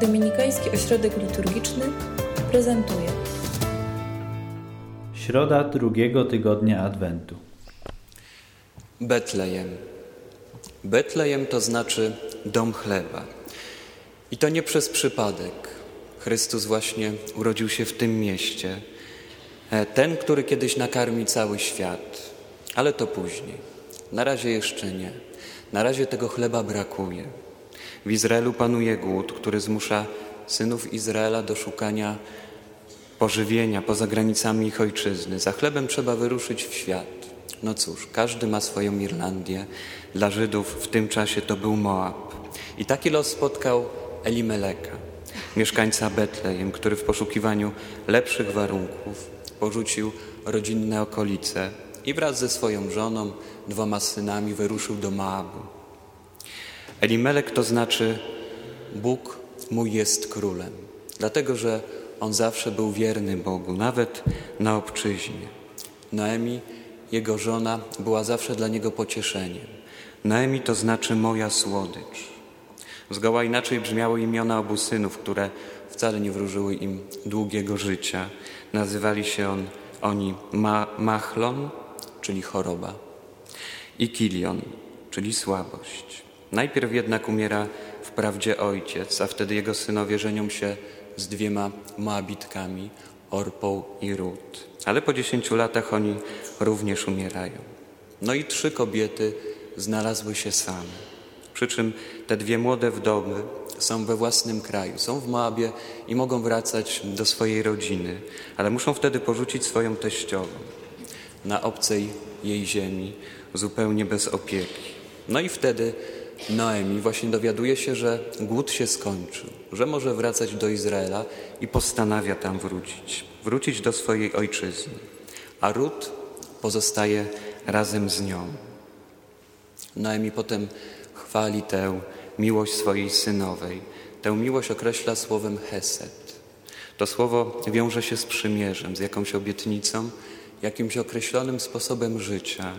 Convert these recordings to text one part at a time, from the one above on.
Dominikański Ośrodek Liturgiczny prezentuje Środa drugiego tygodnia Adwentu. Betlejem. Betlejem to znaczy dom chleba. I to nie przez przypadek. Chrystus właśnie urodził się w tym mieście. E, ten, który kiedyś nakarmi cały świat. Ale to później. Na razie jeszcze nie. Na razie tego chleba brakuje. W Izraelu panuje głód, który zmusza synów Izraela do szukania pożywienia poza granicami ich ojczyzny. Za chlebem trzeba wyruszyć w świat. No cóż, każdy ma swoją Irlandię. Dla Żydów w tym czasie to był Moab. I taki los spotkał Elimeleka, mieszkańca Betlejem, który w poszukiwaniu lepszych warunków porzucił rodzinne okolice i wraz ze swoją żoną, dwoma synami wyruszył do Moabu. Elimelek to znaczy Bóg mój jest królem, dlatego że on zawsze był wierny Bogu, nawet na obczyźnie. Noemi, jego żona, była zawsze dla niego pocieszeniem. Noemi to znaczy moja słodycz. Zgoła inaczej brzmiały imiona obu synów, które wcale nie wróżyły im długiego życia. Nazywali się on, oni Ma Machlon, czyli choroba, i Kilion, czyli słabość. Najpierw jednak umiera wprawdzie ojciec, a wtedy jego synowie żenią się z dwiema Moabitkami, Orpą i Rut. Ale po dziesięciu latach oni również umierają. No i trzy kobiety znalazły się same. Przy czym te dwie młode wdowy są we własnym kraju, są w Moabie i mogą wracać do swojej rodziny, ale muszą wtedy porzucić swoją teściową na obcej jej ziemi, zupełnie bez opieki. No i wtedy Noemi właśnie dowiaduje się, że głód się skończył, że może wracać do Izraela i postanawia tam wrócić, wrócić do swojej ojczyzny. A Rut pozostaje razem z nią. Noemi potem chwali tę miłość swojej synowej. Tę miłość określa słowem hesed. To słowo wiąże się z przymierzem, z jakąś obietnicą, jakimś określonym sposobem życia,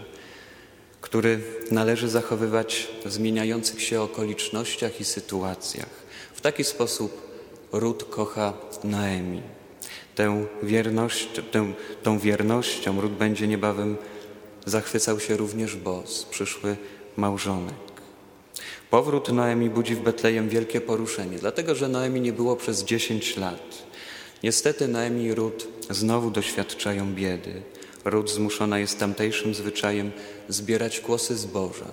który należy zachowywać w zmieniających się okolicznościach i sytuacjach. W taki sposób Rut kocha Naemi. Tę wierność, tę, tą wiernością Rut będzie niebawem zachwycał się również Boz, przyszły małżonek. Powrót Noemi budzi w Betlejem wielkie poruszenie, dlatego że Noemi nie było przez dziesięć lat. Niestety Noemi i Rut znowu doświadczają biedy. Ród zmuszona jest tamtejszym zwyczajem zbierać kłosy zboża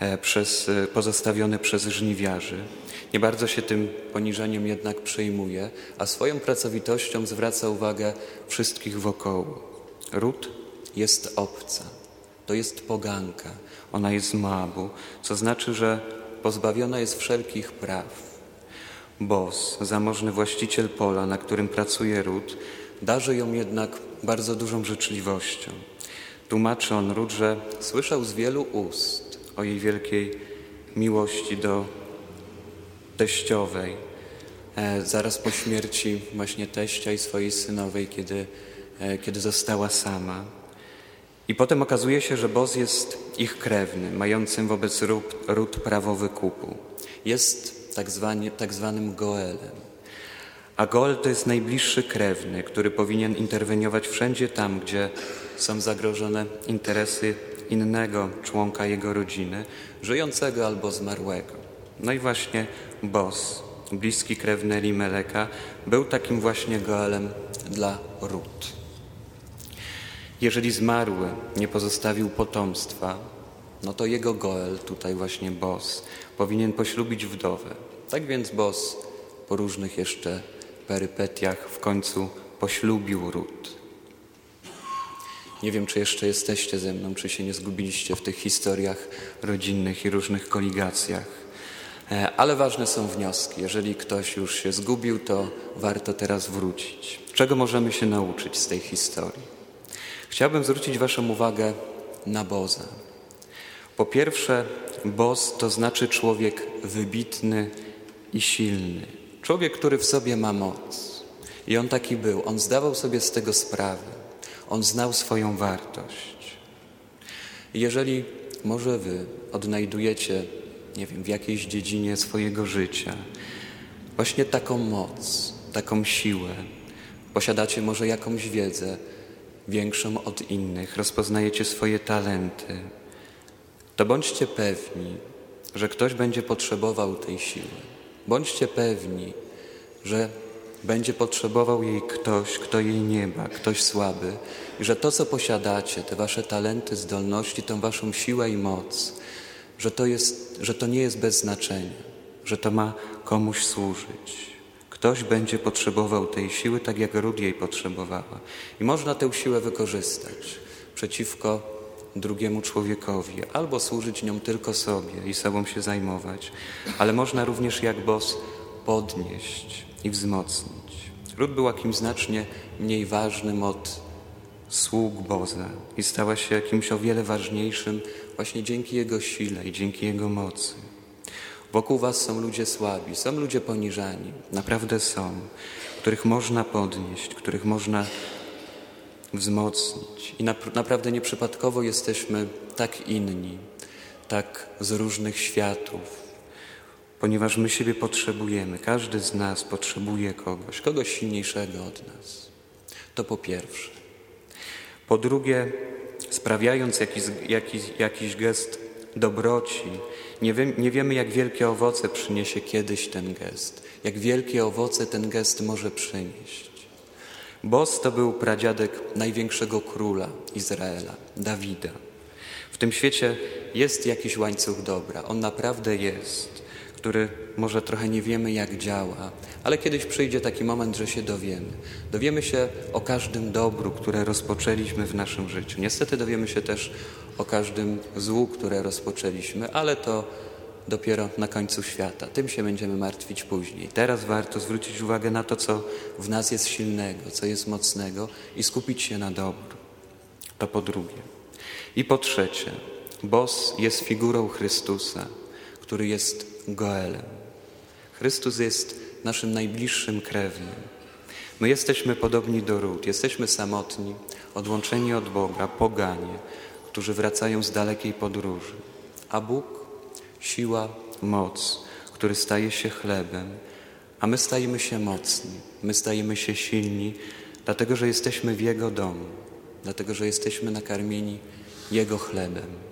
e, przez, e, pozostawione przez żniwiarzy. Nie bardzo się tym poniżeniem jednak przejmuje, a swoją pracowitością zwraca uwagę wszystkich wokoło. Ród jest obca, to jest poganka, ona jest Moabu, co znaczy, że pozbawiona jest wszelkich praw. Bos, zamożny właściciel pola, na którym pracuje Ród, darzy ją jednak bardzo dużą życzliwością. Tłumaczy on Ród, że słyszał z wielu ust o jej wielkiej miłości do teściowej, e, zaraz po śmierci właśnie teścia i swojej synowej, kiedy, e, kiedy została sama. I potem okazuje się, że Boz jest ich krewny, mającym wobec ród prawo wykupu. Jest tak, zwany, tak zwanym Goelem. A Goel to jest najbliższy krewny, który powinien interweniować wszędzie tam, gdzie są zagrożone interesy innego członka jego rodziny, żyjącego albo zmarłego. No i właśnie Boz, bliski krewny Elimeleka, był takim właśnie Goelem dla Rut. Jeżeli zmarły nie pozostawił potomstwa, no to jego Goel, tutaj właśnie Bos, powinien poślubić wdowę. Tak więc Bos po różnych jeszcze perypetiach w końcu poślubił Rut. Nie wiem, czy jeszcze jesteście ze mną, czy się nie zgubiliście w tych historiach rodzinnych i różnych koligacjach. E, ale ważne są wnioski. Jeżeli ktoś już się zgubił, to warto teraz wrócić. Czego możemy się nauczyć z tej historii? Chciałbym zwrócić Waszą uwagę na Boza. Po pierwsze, Boz to znaczy człowiek wybitny i silny. Człowiek, który w sobie ma moc. I on taki był. On zdawał sobie z tego sprawę. On znał swoją wartość. Jeżeli może Wy odnajdujecie, nie wiem, w jakiejś dziedzinie swojego życia, właśnie taką moc, taką siłę. Posiadacie może jakąś wiedzę większą od innych, rozpoznajecie swoje talenty. To bądźcie pewni, że ktoś będzie potrzebował tej siły. Bądźcie pewni, że będzie potrzebował jej ktoś, kto jej nie ma, ktoś słaby, i że to, co posiadacie, te wasze talenty, zdolności, tą waszą siłę i moc, że to, jest, że to nie jest bez znaczenia, że to ma komuś służyć. Ktoś będzie potrzebował tej siły, tak jak Rud jej potrzebowała. I można tę siłę wykorzystać przeciwko drugiemu człowiekowi, albo służyć nią tylko sobie i sobą się zajmować, ale można również jak bos podnieść i wzmocnić. Ród była kimś znacznie mniej ważnym od sług Boza i stała się kimś o wiele ważniejszym właśnie dzięki Jego sile i dzięki Jego mocy. Wokół Was są ludzie słabi, są ludzie poniżani, naprawdę są, których można podnieść, których można wzmocnić. I naprawdę nieprzypadkowo jesteśmy tak inni, tak z różnych światów, ponieważ my siebie potrzebujemy. Każdy z nas potrzebuje kogoś, kogoś silniejszego od nas. To po pierwsze. Po drugie, sprawiając jakiś, jakiś, jakiś gest dobroci, nie, wie, nie wiemy, jak wielkie owoce przyniesie kiedyś ten gest, jak wielkie owoce ten gest może przynieść. Bos to był pradziadek największego króla Izraela, Dawida. W tym świecie jest jakiś łańcuch dobra, on naprawdę jest, który może trochę nie wiemy, jak działa, ale kiedyś przyjdzie taki moment, że się dowiemy. Dowiemy się o każdym dobru, które rozpoczęliśmy w naszym życiu. Niestety dowiemy się też o każdym złu, które rozpoczęliśmy, ale to dopiero na końcu świata. Tym się będziemy martwić później. Teraz warto zwrócić uwagę na to, co w nas jest silnego, co jest mocnego i skupić się na dobru. To po drugie. I po trzecie, Bos jest figurą Chrystusa, który jest Goelem. Chrystus jest naszym najbliższym krewnym. My jesteśmy podobni do ród, jesteśmy samotni, odłączeni od Boga, poganie, którzy wracają z dalekiej podróży. A Bóg, siła, moc, który staje się chlebem, a my stajemy się mocni, my stajemy się silni, dlatego że jesteśmy w Jego domu, dlatego że jesteśmy nakarmieni Jego chlebem.